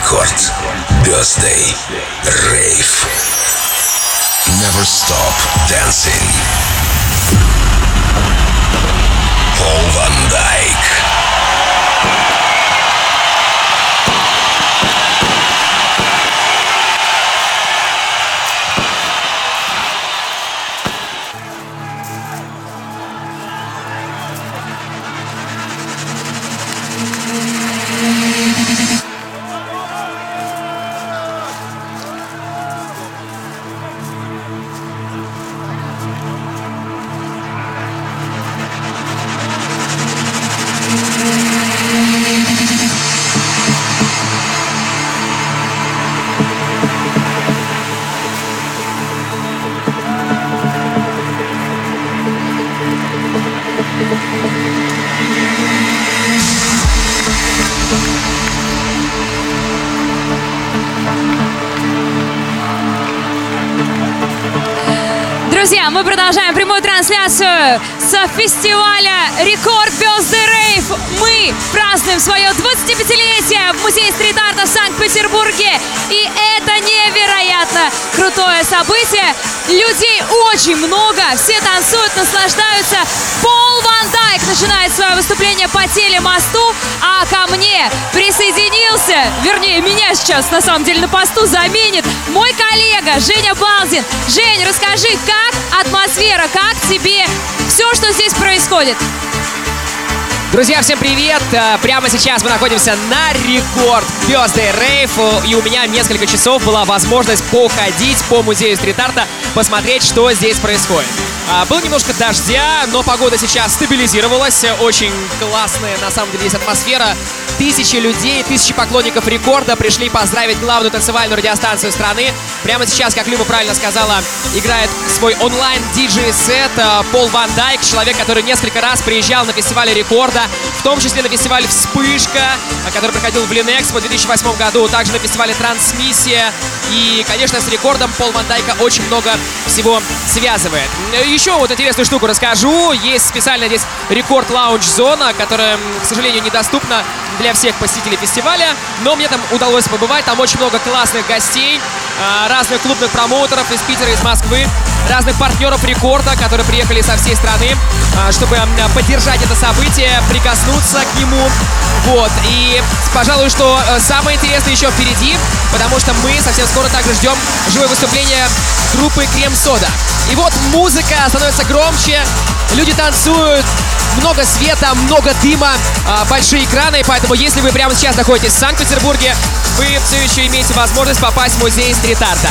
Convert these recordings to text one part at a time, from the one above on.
Court Birthday. Rave. Never stop dancing. Paul Van Dyke. Прямую трансляцию с фестиваля Рекорд Birthday Rave. Мы празднуем свое 25-летие в Музее стрит-арта в Санкт-Петербурге. И это невероятно крутое событие. Людей очень много, все танцуют, наслаждаются. Пол Ван Дайк начинает свое выступление по телемосту, а ко мне присоединился, вернее, меня сейчас на самом деле на посту заменит мой коллега Женя Балдин. Жень, расскажи, как атмосфера, как тебе все, что здесь происходит? Друзья, всем привет! Э, прямо сейчас мы находимся на рекорд Birthday Rave, и у меня несколько часов была возможность походить по музею стрит-арта, посмотреть, что здесь происходит. А, было немножко дождя, но погода сейчас стабилизировалась. Очень классная, на самом деле, есть атмосфера. Тысячи людей, тысячи поклонников рекорда пришли поздравить главную танцевальную радиостанцию страны. Прямо сейчас, как Люба правильно сказала, играет свой онлайн-диджей-сет э, Пол Ван Дайк, человек, который несколько раз приезжал на фестивале рекорда, в том числе на фестивале «Вспышка», э, который проходил в Линэкспо в 2008 году, также на фестивале «Трансмиссия». И, конечно, с рекордом Пол Ван Дайка очень много всего связывает. Еще вот интересную штуку расскажу. Есть специально здесь рекорд лаунж-зона, которая, к сожалению, недоступна для всех посетителей фестиваля. Но мне там удалось побывать. Там очень много классных гостей, а, разных клубных промоутеров из Питера, из Москвы, разных партнеров рекорда, которые приехали со всей страны, а, чтобы поддержать это событие, прикоснуться к нему. Вот. И, пожалуй, что э, самое интересное еще впереди, потому что мы совсем скоро также ждем живое выступление группы Крем Сода. И вот музыка становится громче, люди танцуют, много света, много дыма, а, большие экраны, поэтому если вы прямо сейчас находитесь в Санкт-Петербурге, вы все еще имеете возможность попасть в музей стрит-арта.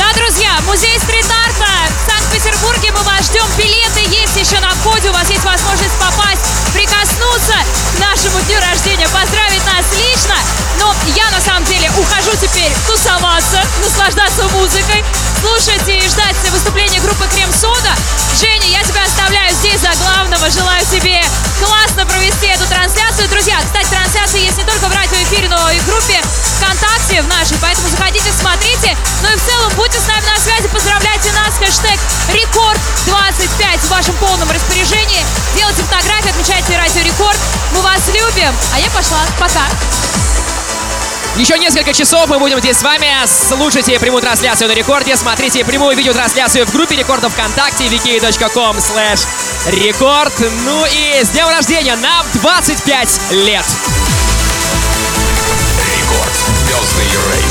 Да, друзья, музей стрит-арта в Санкт-Петербурге. Мы вас ждем. Билеты есть еще на входе. У вас есть возможность попасть, прикоснуться к нашему дню рождения, поздравить нас лично. Но я на самом деле ухожу теперь тусоваться, наслаждаться музыкой, слушать и ждать выступления группы Крем Сода. Женя, я тебя оставляю здесь за главного. Желаю тебе классно провести эту трансляцию. Друзья, кстати, трансляция есть не только в радиоэфире, но и в группе ВКонтакте в нашей, поэтому заходите, смотрите. Ну и в целом будьте с нами на связи, поздравляйте нас, хэштег Рекорд25 в вашем полном распоряжении. Делайте фотографии, отмечайте Радио Рекорд. Мы вас любим, а я пошла. Пока. Еще несколько часов мы будем здесь с вами. Слушайте прямую трансляцию на рекорде, смотрите прямую видеотрансляцию в группе рекордов ВКонтакте vk.com slash рекорд. Ну и с днем рождения нам 25 лет! Рекорд. Birthday Rave.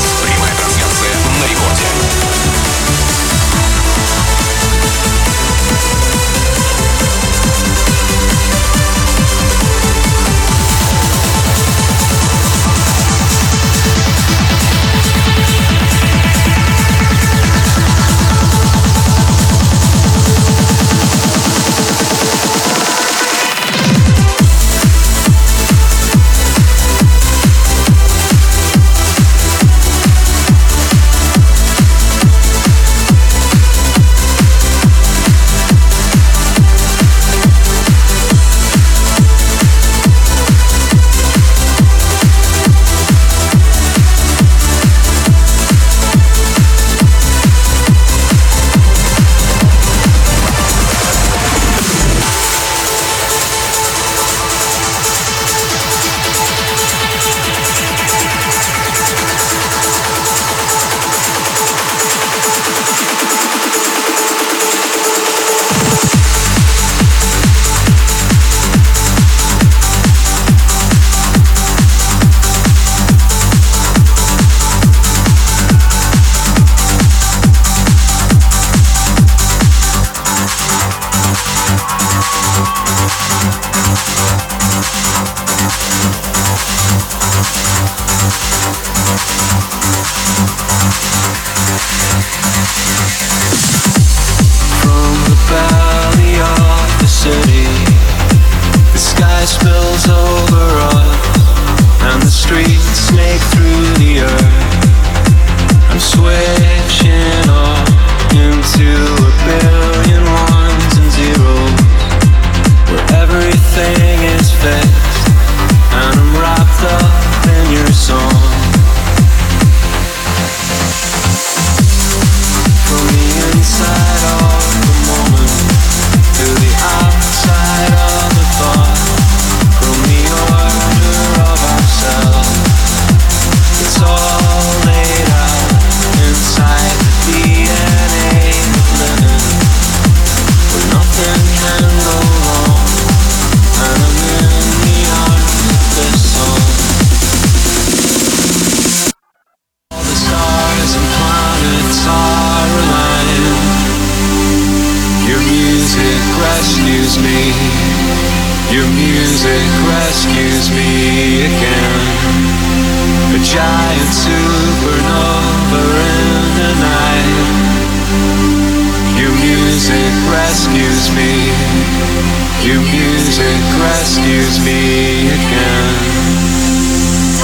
Rescues me again.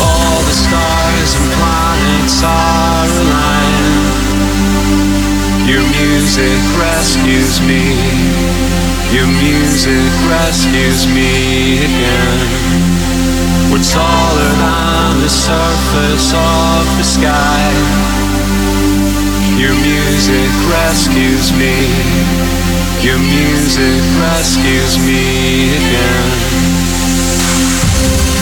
All the stars and planets are aligned. Your music rescues me. Your music rescues me again. We're taller than the surface of the sky. Your music rescues me. Your music rescues me again. Рекорд.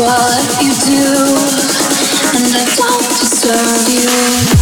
what you do, and I don't deserve you.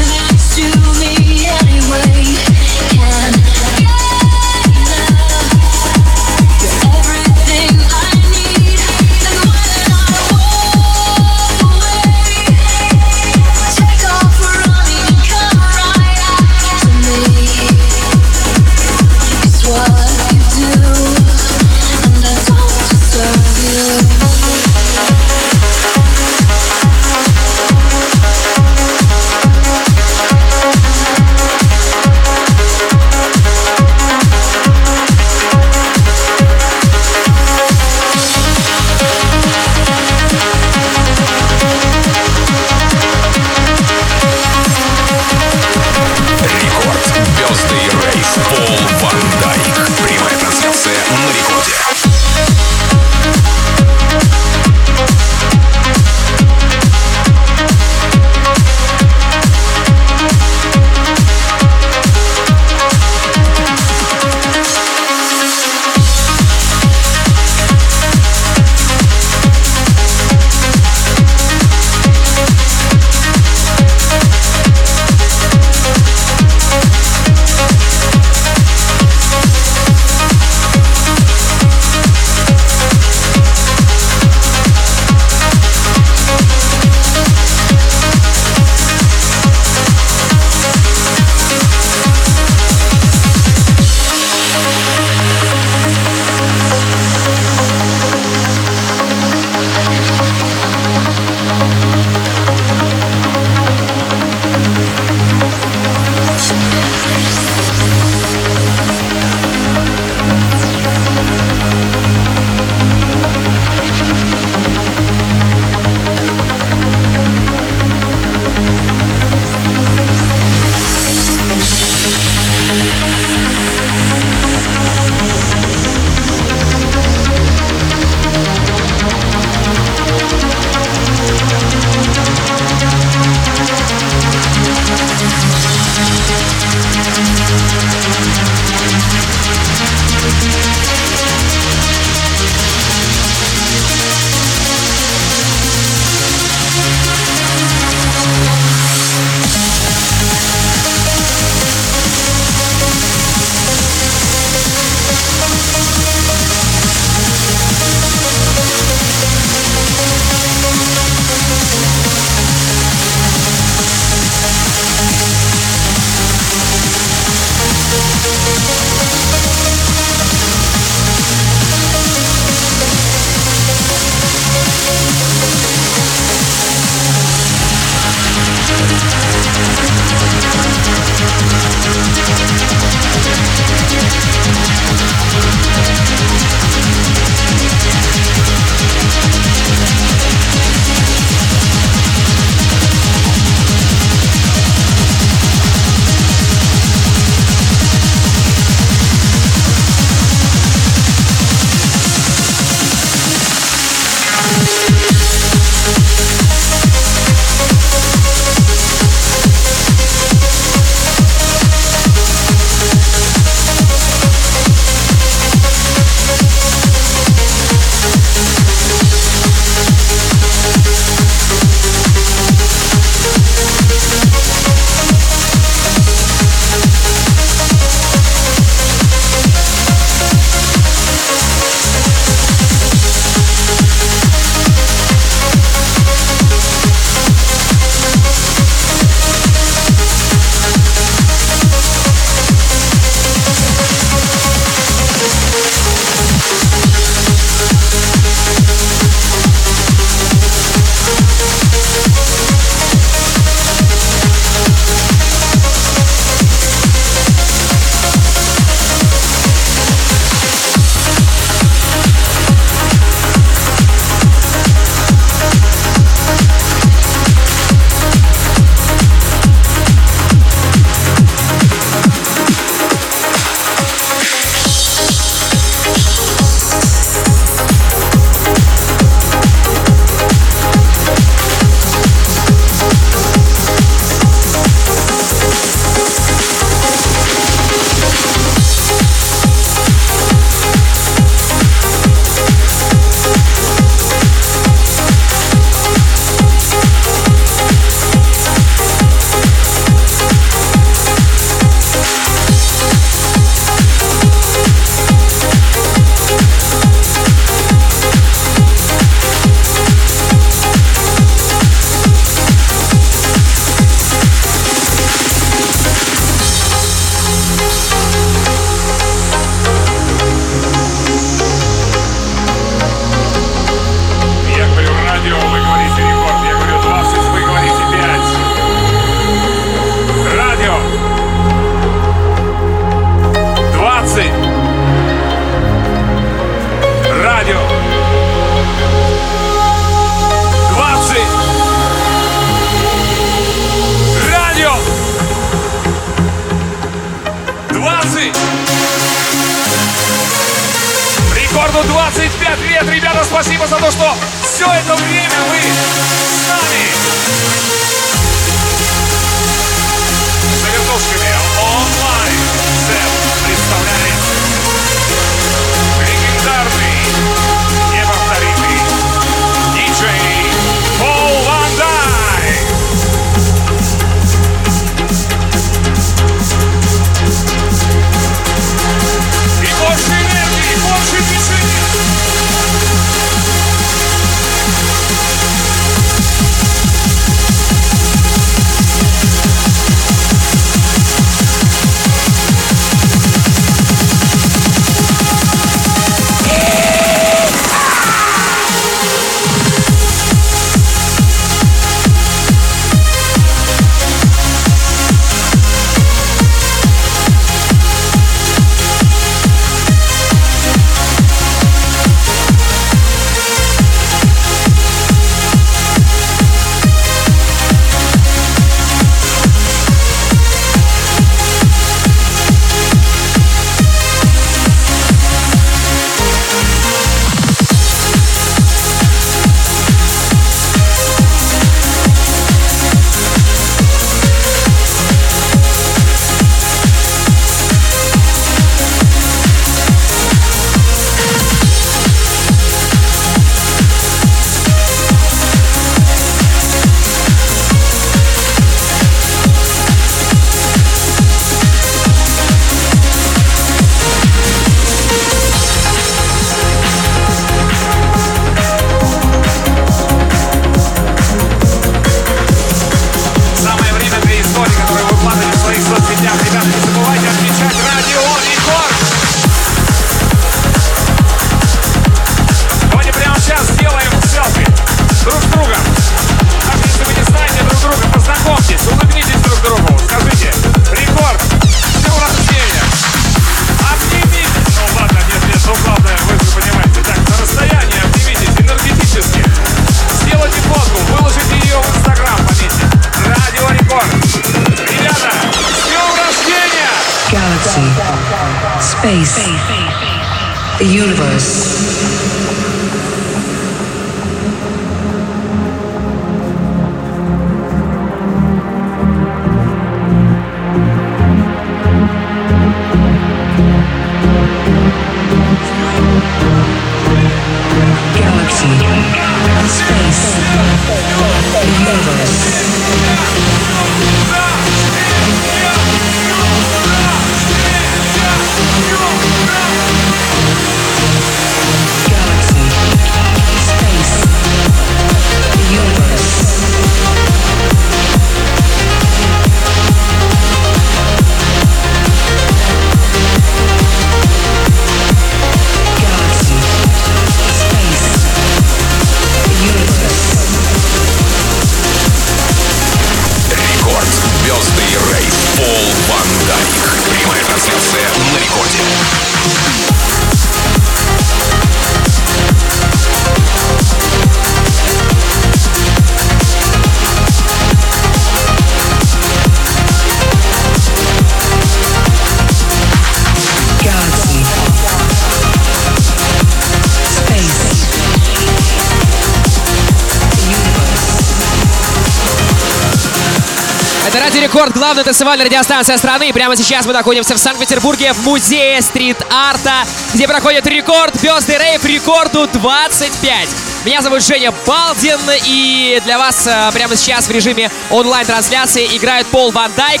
Радио Рекорд, главная танцевальная радиостанция страны. И прямо сейчас мы находимся в Санкт-Петербурге в музее стрит-арта, где проходит рекорд Звезды Рейв рекорду 25. Меня зовут Женя Балдин, и для вас э, прямо сейчас в режиме онлайн-трансляции играет Пол Ван Дайк.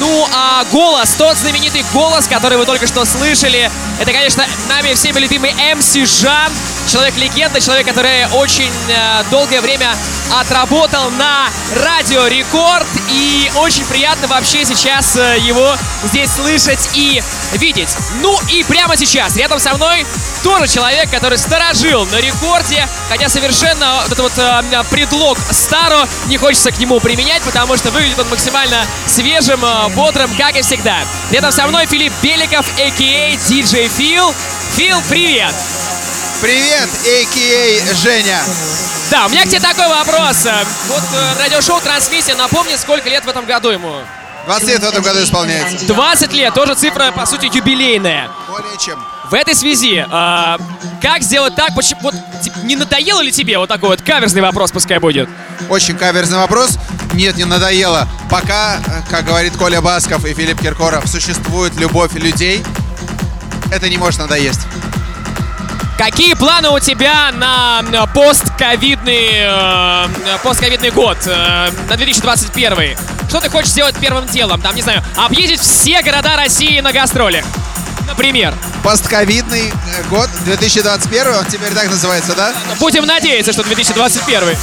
Ну, а голос, тот знаменитый голос, который вы только что слышали, это, конечно, нами всеми любимый МС Жан, человек-легенда, человек, который очень э, долгое время отработал на Радио Рекорд, и очень приятно вообще сейчас э, его здесь слышать и видеть. Ну и прямо сейчас рядом со мной тоже человек, который сторожил на рекорде, хотя совершенно вот этот вот э, предлог старо не хочется к нему применять, потому что выглядит он максимально свежим, э, бодрым, как и всегда. Рядом со мной Филипп Беликов, а.к.а. DJ Фил. Фил, привет! Привет, а.к.а. Женя. Да, у меня к тебе такой вопрос. Э, Вот э, радиошоу «Трансмиссия», напомни, сколько лет в этом году ему? 20 лет в этом году исполняется. 20 лет, тоже цифра, по сути, юбилейная. Более чем. В этой связи, а, как сделать так, почему, вот, не надоело ли тебе вот такой вот каверзный вопрос пускай будет? Очень каверзный вопрос. Нет, не надоело. Пока, как говорит Коля Басков и Филипп Киркоров, существует любовь людей, это не может надоесть. Какие планы у тебя на э, постковидный, э, постковидный год, э, на 2021? Что ты хочешь сделать первым делом? Там, не знаю, объездить все города России на гастролях. Например. Постковидный э, год 2021, он теперь так называется, да? Будем надеяться, что 2021.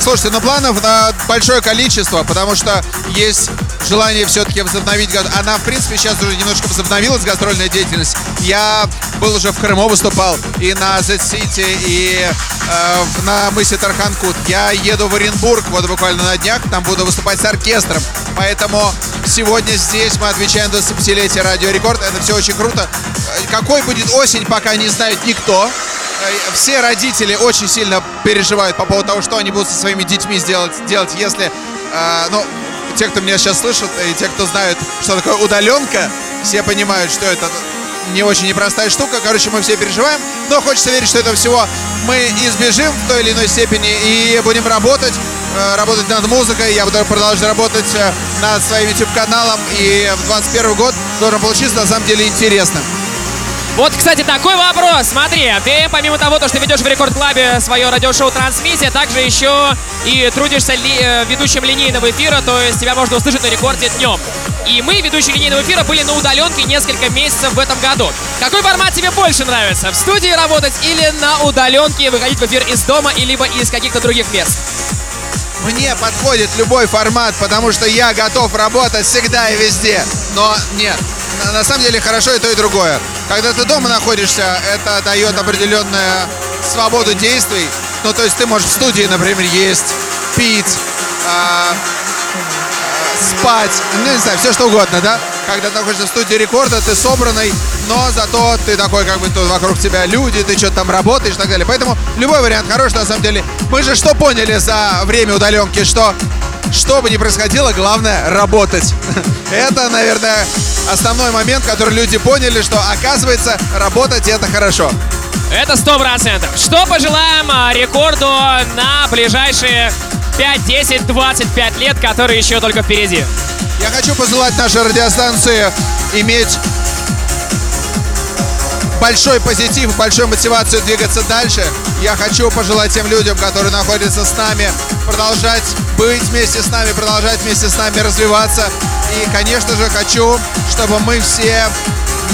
Слушайте, ну планов на большое количество, потому что есть желание все-таки возобновить. Она, в принципе, сейчас уже немножко возобновилась, гастрольная деятельность. Я был уже в Крыму, выступал и на Z-City, и э, на мысе Тарханкут. Я еду в Оренбург вот буквально на днях, там буду выступать с оркестром. Поэтому сегодня здесь мы отвечаем 25-летие Радио Рекорд. Это все очень круто. Э, Какой будет осень, пока не знает никто. Э, Все родители очень сильно переживают по поводу того, что они будут со своими детьми сделать, делать, если, э, ну, те, кто меня сейчас слышат, и те, кто знают, что такое удаленка, все понимают, что это не очень непростая штука. Короче, мы все переживаем, но хочется верить, что этого всего мы избежим в той или иной степени и будем работать, э, работать над музыкой. Я буду продолжать работать э, над своим YouTube-каналом, и в 21 год должен получиться на самом деле интересным. Вот, кстати, такой вопрос. Смотри, ты помимо того, то, что ведешь в Рекорд Клабе свое радиошоу «Трансмиссия», также еще и трудишься ли- э, ведущим линейного эфира, то есть тебя можно услышать на рекорде днем. И мы, ведущие линейного эфира, были на удаленке несколько месяцев в этом году. Какой формат тебе больше нравится? В студии работать или на удаленке выходить в эфир из дома, и либо из каких-то других мест? Мне подходит любой формат, потому что я готов работать всегда и везде. Но нет, на самом деле хорошо и то, и другое. Когда ты дома находишься, это дает определенную свободу действий. Ну, то есть ты можешь в студии, например, есть, пить, а, спать, ну, не знаю, все что угодно, да? Когда ты находишься в студии рекорда, ты собранный, но зато ты такой, как бы тут вокруг тебя люди, ты что-то там работаешь и так далее. Поэтому любой вариант хороший, на самом деле. Мы же что поняли за время удаленки, что что бы ни происходило, главное работать. Это, наверное, основной момент, который люди поняли, что оказывается работать это хорошо. Это сто процентов. Что пожелаем а, рекорду на ближайшие 5, 10, 25 лет, которые еще только впереди? Я хочу пожелать нашей радиостанции иметь большой позитив, большую мотивацию двигаться дальше. Я хочу пожелать тем людям, которые находятся с нами, продолжать быть вместе с нами, продолжать вместе с нами развиваться. И, конечно же, хочу, чтобы мы все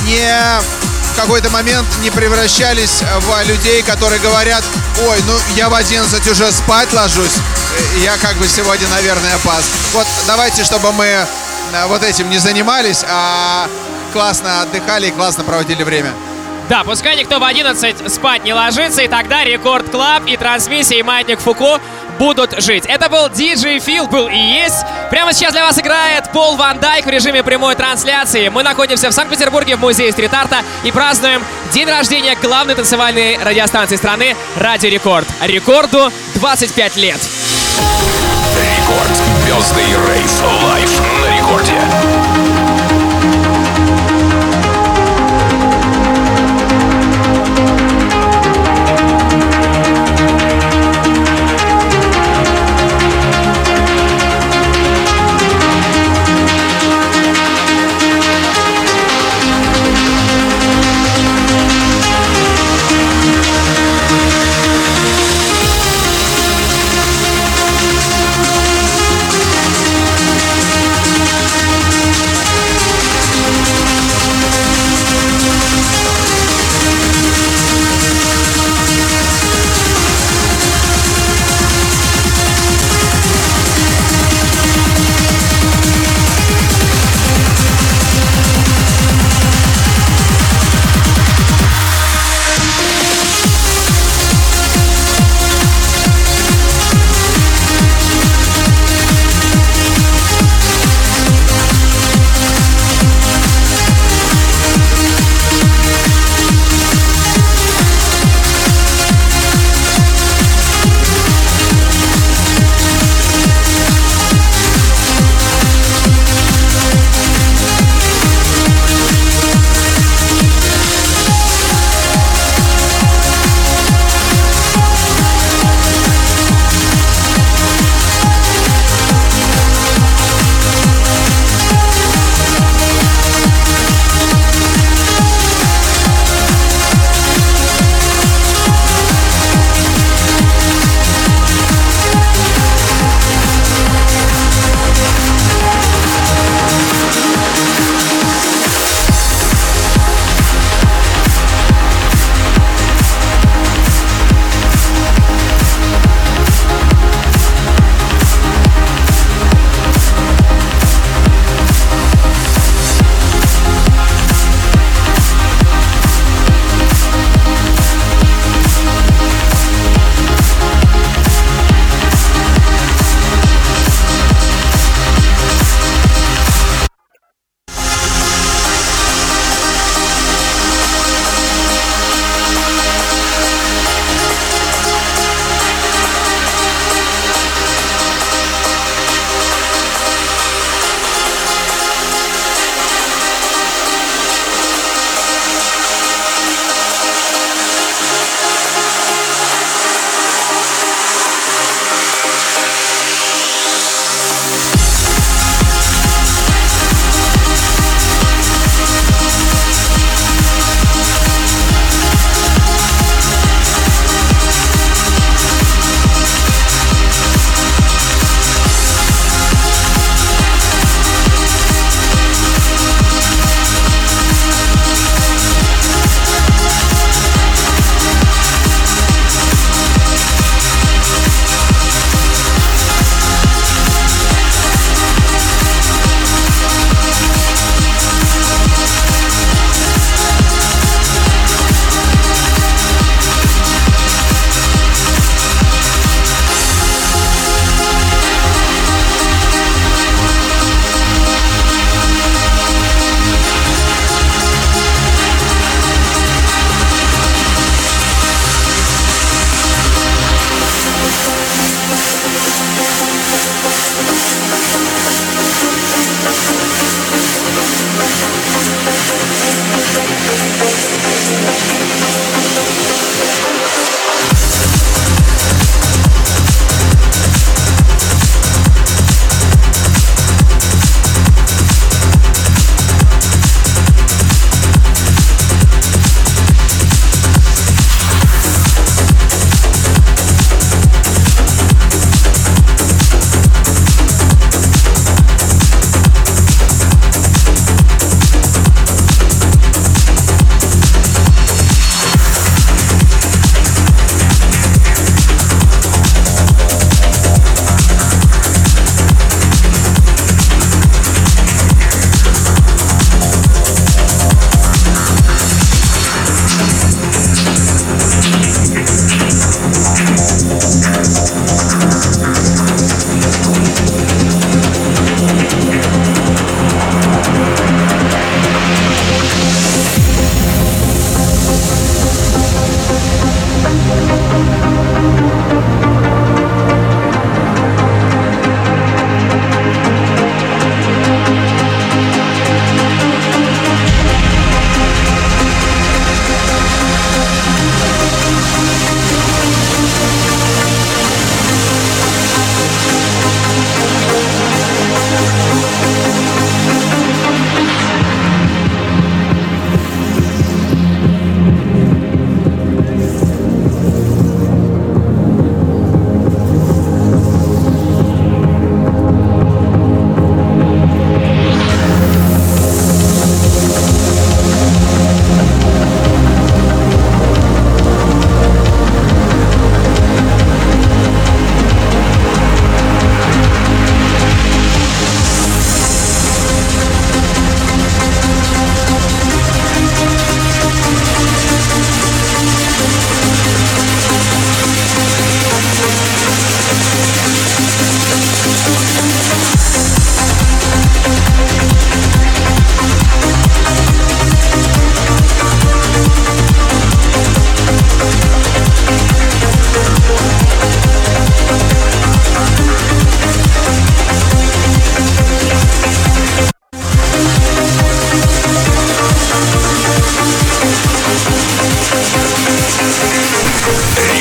не в какой-то момент не превращались в людей, которые говорят, ой, ну я в 11 уже спать ложусь, я как бы сегодня, наверное, пас. Вот давайте, чтобы мы э, вот этим не занимались, а классно отдыхали и классно проводили время. Да, пускай никто в 11 спать не ложится, и тогда Record Club и трансмиссия и Маятник Фуко будут жить. Это был диджей Фил, был и есть. Прямо сейчас для вас играет Пол Ван Дайк в режиме прямой трансляции. Мы находимся в Санкт-Петербурге в музее стрит-арта и празднуем день рождения главной танцевальной радиостанции страны Радио Рекорд. Рекорду 25 лет. Record. Birthday Rave. Live на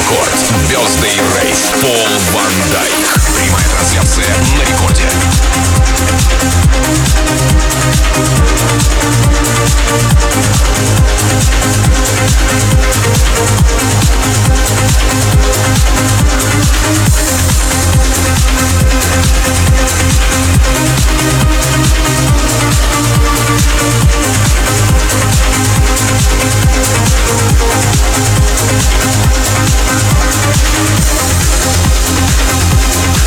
Рекорд. Бездей рейс Пол Ван Дайк трансляция на рекорде. Caught in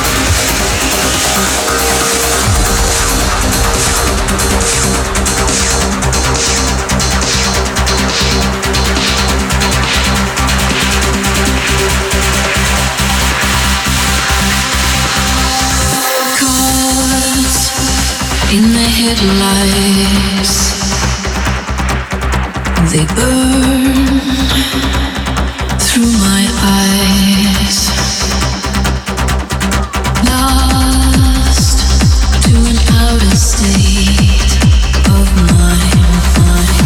the headlights, they burn through my eyes. Lost to an outer state of mind.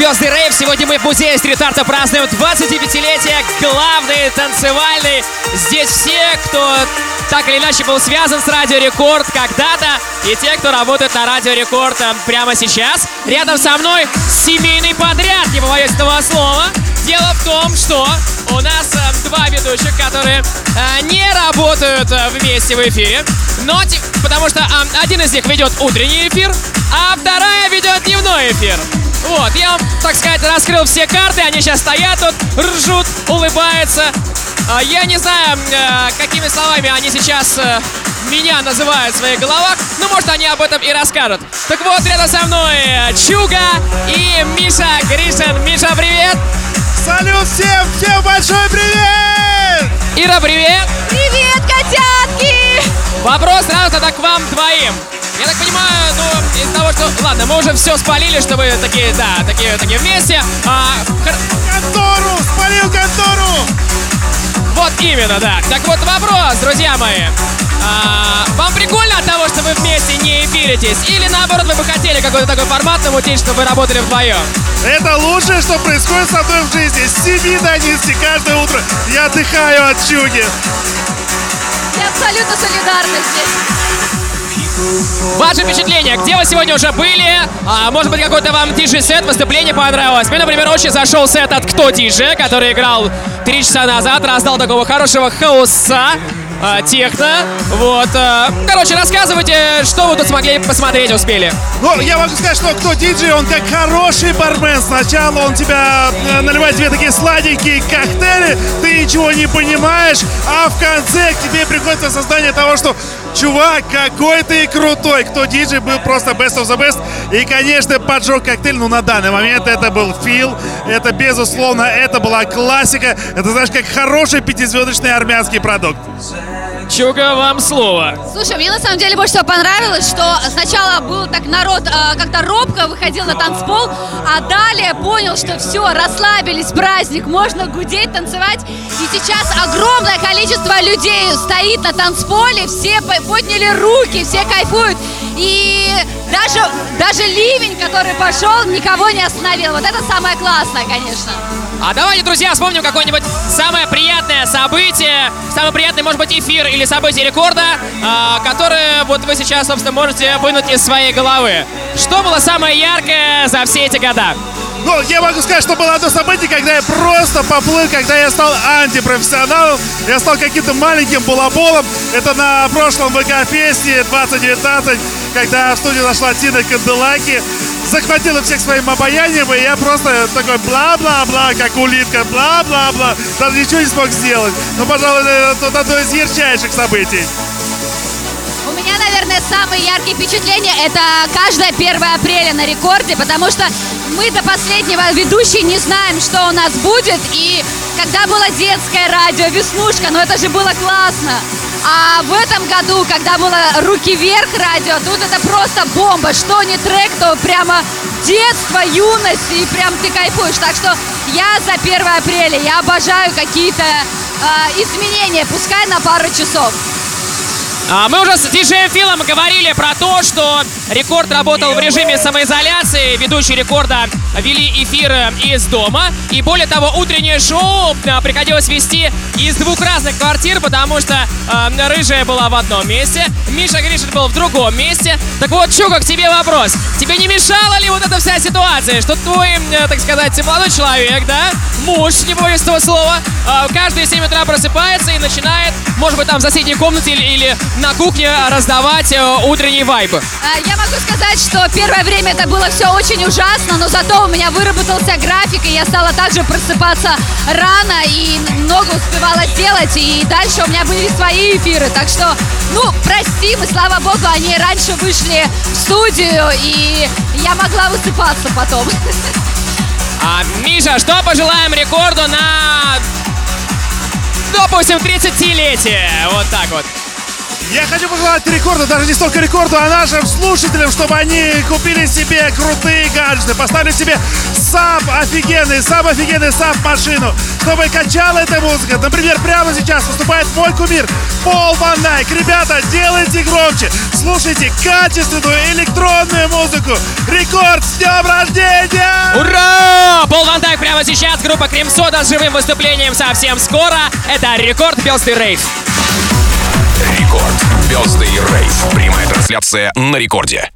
Бездый Рейв. Сегодня мы в музее стрит-арта празднуем 25-летие главный танцевальный. Здесь все, кто так или иначе был связан с Радио Рекорд когда-то, и те, кто работает на Радио Рекорд э, прямо сейчас. Рядом со мной семейный подряд, не побоюсь этого слова. Дело в том, что у нас э, два ведущих, которые э, не работают э, вместе в эфире, но потому что э, один из них ведет утренний эфир, а вторая ведет дневной эфир. Вот, я вам, так сказать, раскрыл все карты, они сейчас стоят тут, ржут, улыбаются. А, Я не знаю, э, какими словами они сейчас э, меня называют в своих головах, но может они об этом и расскажут. Так вот, рядом со мной э, Чуга и Миша Гришин. Миша, привет! Салют всем! Всем большой привет! Ира, привет! Привет, котятки! Вопрос сразу тогда к вам двоим. Я так понимаю, ну, из того, что... Ладно, мы уже все спалили, что вы такие, да, такие, такие вместе. А, Контору! Спалил контору! Вот именно, да. Так вот вопрос, друзья мои. А, вам прикольно от того, что вы вместе не эфиритесь? Или наоборот, вы бы хотели какой-то такой формат намутить, чтобы вы работали вдвоем? Это лучшее, что происходит со мной в жизни. С 7 до 11 каждое утро я отдыхаю от чуги. Я абсолютно солидарна здесь. Ваши впечатления, где вы сегодня уже были? А, может быть, какой-то вам диджей-сет, выступление понравилось? Мне, например, очень зашел сет от Кто Диджей, который играл три часа назад, раздал такого хорошего хаоса. А, техно, вот. а, короче, рассказывайте, что вы тут смогли посмотреть, успели. Ну, я могу сказать, что кто диджей, он как хороший бармен. Сначала он тебя э, наливает тебе такие сладенькие коктейли, ты ничего не понимаешь, а в конце к тебе приходит осознание того, что чувак, какой ты крутой. Кто диджей был просто best of the best. И, конечно, поджег коктейль, ну, на данный момент это был Фил. Это, безусловно, это была классика. Это, знаешь, как хороший пятизвездочный армянский продукт. Чуга, вам слово. Слушай, мне на самом деле больше всего понравилось, что сначала был так народ э, как-то робко выходил на танцпол, а далее понял, что все, расслабились, праздник, можно гудеть, танцевать. И сейчас огромное количество людей стоит на танцполе, все по- подняли руки, все кайфуют. И даже, даже ливень, который пошел, никого не остановил. Вот это самое классное, конечно. А давайте, друзья, вспомним какое-нибудь самое приятное событие, самый приятный, может быть, эфир или событие рекорда, а, которое вот вы сейчас, собственно, можете вынуть из своей головы. Что было самое яркое за все эти года? Ну, я могу сказать, что было одно событие, когда я просто поплыл, когда я стал антипрофессионалом. Я стал каким-то маленьким балаболом. Это на прошлом ВК-фесте 2019, когда в студию зашла Тина Канделаки, захватила всех своим обаянием, и я просто такой бла-бла-бла, как улитка, бла-бла-бла. Даже ничего не смог сделать. Но, пожалуй, это одно из ярчайших событий. У меня, наверное, самые яркие впечатления это каждое 1 апреля на рекорде, потому что мы до последнего ведущие не знаем, что у нас будет. И когда было детское радио, Веснушка, ну это же было классно. А в этом году, когда было «Руки вверх» радио, тут это просто бомба. Что не трек, то прямо детство, юность, и прям ты кайфуешь. Так что я за 1 апреля, я обожаю какие-то э, изменения, пускай на пару часов. А, Мы уже с диджеем Филом говорили про то, что рекорд работал в режиме самоизоляции. Ведущие рекорда вели эфиры из дома. И более того, утреннее шоу а, приходилось вести из двух разных квартир, потому что а, Рыжая была в одном месте, Миша Гришин был в другом месте. Так вот, Чука, к тебе вопрос. Тебе не мешала ли вот эта вся ситуация, что твой, э, так сказать, молодой человек, да, муж, не боюсь этого слова, а, каждые 7 утра просыпается и начинает, может быть, там в соседней комнате или, или на кухне раздавать э, утренний вайб? А, Я могу сказать, что первое время это было все очень ужасно, но зато у меня выработался график, и я стала также просыпаться рано и много успевала делать, и дальше у меня были свои эфиры. Так что, ну, прости, мы, слава богу, они раньше вышли в студию, и я могла высыпаться потом. А, Миша, что пожелаем рекорду на, допустим, 30-летие? Вот так вот. Я хочу пожелать рекорду, даже не столько рекорду, а нашим слушателям, чтобы они купили себе крутые гаджеты, поставили себе саб офигенный, саб офигенный, саб в машину, чтобы качала эта музыка. Например, прямо сейчас выступает мой кумир Пол Ван Дайк. Ребята, делайте громче, слушайте качественную электронную музыку. Рекорд с днем рождения! Ура! Пол Ван Дайк прямо сейчас, группа Cream Soda с живым выступлением совсем скоро. Это Record Birthday Rave. Record. Birthday Rave. Прямая трансляция на рекорде.